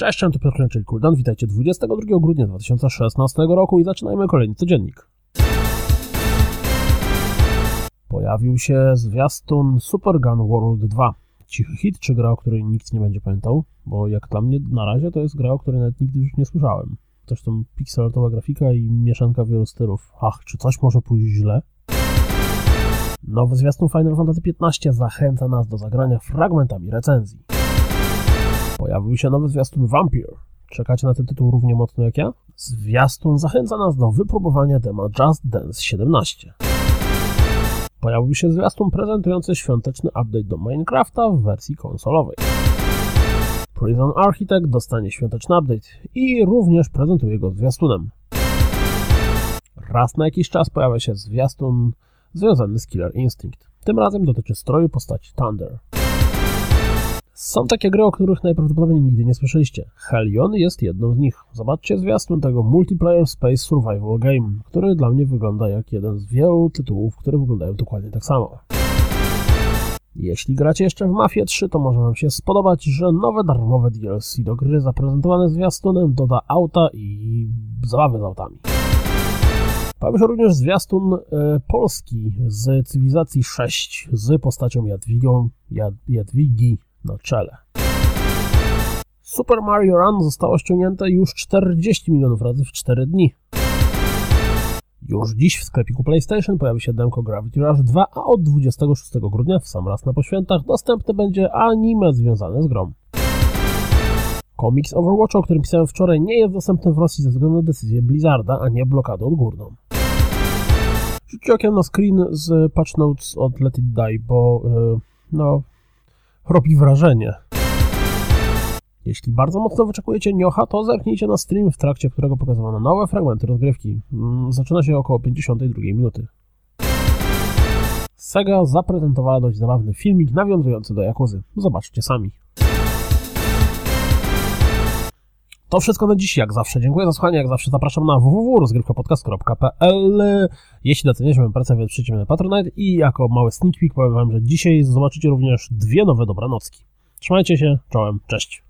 Cześć, to Piotr czyli Kuldan. Witajcie 22 grudnia 2016 roku i zaczynajmy kolejny codziennik. Pojawił się zwiastun Super Gun World 2. Cichy hit, czy gra, o której nikt nie będzie pamiętał? Bo jak dla mnie na razie to jest gra, o której nawet nigdy już nie słyszałem. Zresztą pikselatowa grafika i mieszanka wielu stylów. Ach, czy coś może pójść źle? Nowy zwiastun Final Fantasy XV zachęca nas do zagrania fragmentami recenzji. Pojawił się nowy zwiastun Vampire. Czekacie na ten tytuł równie mocno jak ja? Zwiastun zachęca nas do wypróbowania dema Just Dance 17. Pojawił się zwiastun prezentujący świąteczny update do Minecrafta w wersji konsolowej. Prison Architect dostanie świąteczny update i również prezentuje go zwiastunem. Raz na jakiś czas pojawia się zwiastun związany z Killer Instinct. Tym razem dotyczy stroju postaci Thunder. Są takie gry, o których najprawdopodobniej nigdy nie słyszeliście. Hellion jest jedną z nich. Zobaczcie zwiastun tego Multiplayer Space Survival Game, który dla mnie wygląda jak jeden z wielu tytułów, które wyglądają dokładnie tak samo. Jeśli gracie jeszcze w Mafia 3, to może Wam się spodobać, że nowe darmowe DLC do gry zaprezentowane zwiastunem doda auta i zabawy z autami. Pojawił się również zwiastun e, polski z Cywilizacji 6 z postacią Jadwigą, Jad, Jadwigi na czele. Super Mario Run zostało ściągnięte już 40 milionów razy w 4 dni. Już dziś w sklepiku PlayStation pojawi się demko Gravity Rush 2, a od 26 grudnia w sam raz na poświętach dostępne będzie anime związane z grą. Komiks Overwatch, o którym pisałem wczoraj, nie jest dostępny w Rosji ze względu na decyzję Blizzarda, a nie blokadę odgórną. Rzućcie okiem na screen z patch notes od Let It Die, bo yy, no, robi wrażenie. Jeśli bardzo mocno wyczekujecie Niocha, to zerknijcie na stream, w trakcie którego pokazywano nowe fragmenty rozgrywki. Mm, zaczyna się około 52 minuty. Sega zaprezentowała dość zabawny filmik nawiązujący do Jakuzy. Zobaczcie sami. To wszystko na dziś, jak zawsze. Dziękuję za słuchanie, jak zawsze zapraszam na www.rozgrywkapodcast.pl Jeśli doceniacie moją pracę, wesprzyjcie mnie na Patronite i jako mały sneak peek powiem wam, że dzisiaj zobaczycie również dwie nowe dobranocki. Trzymajcie się, czołem, cześć.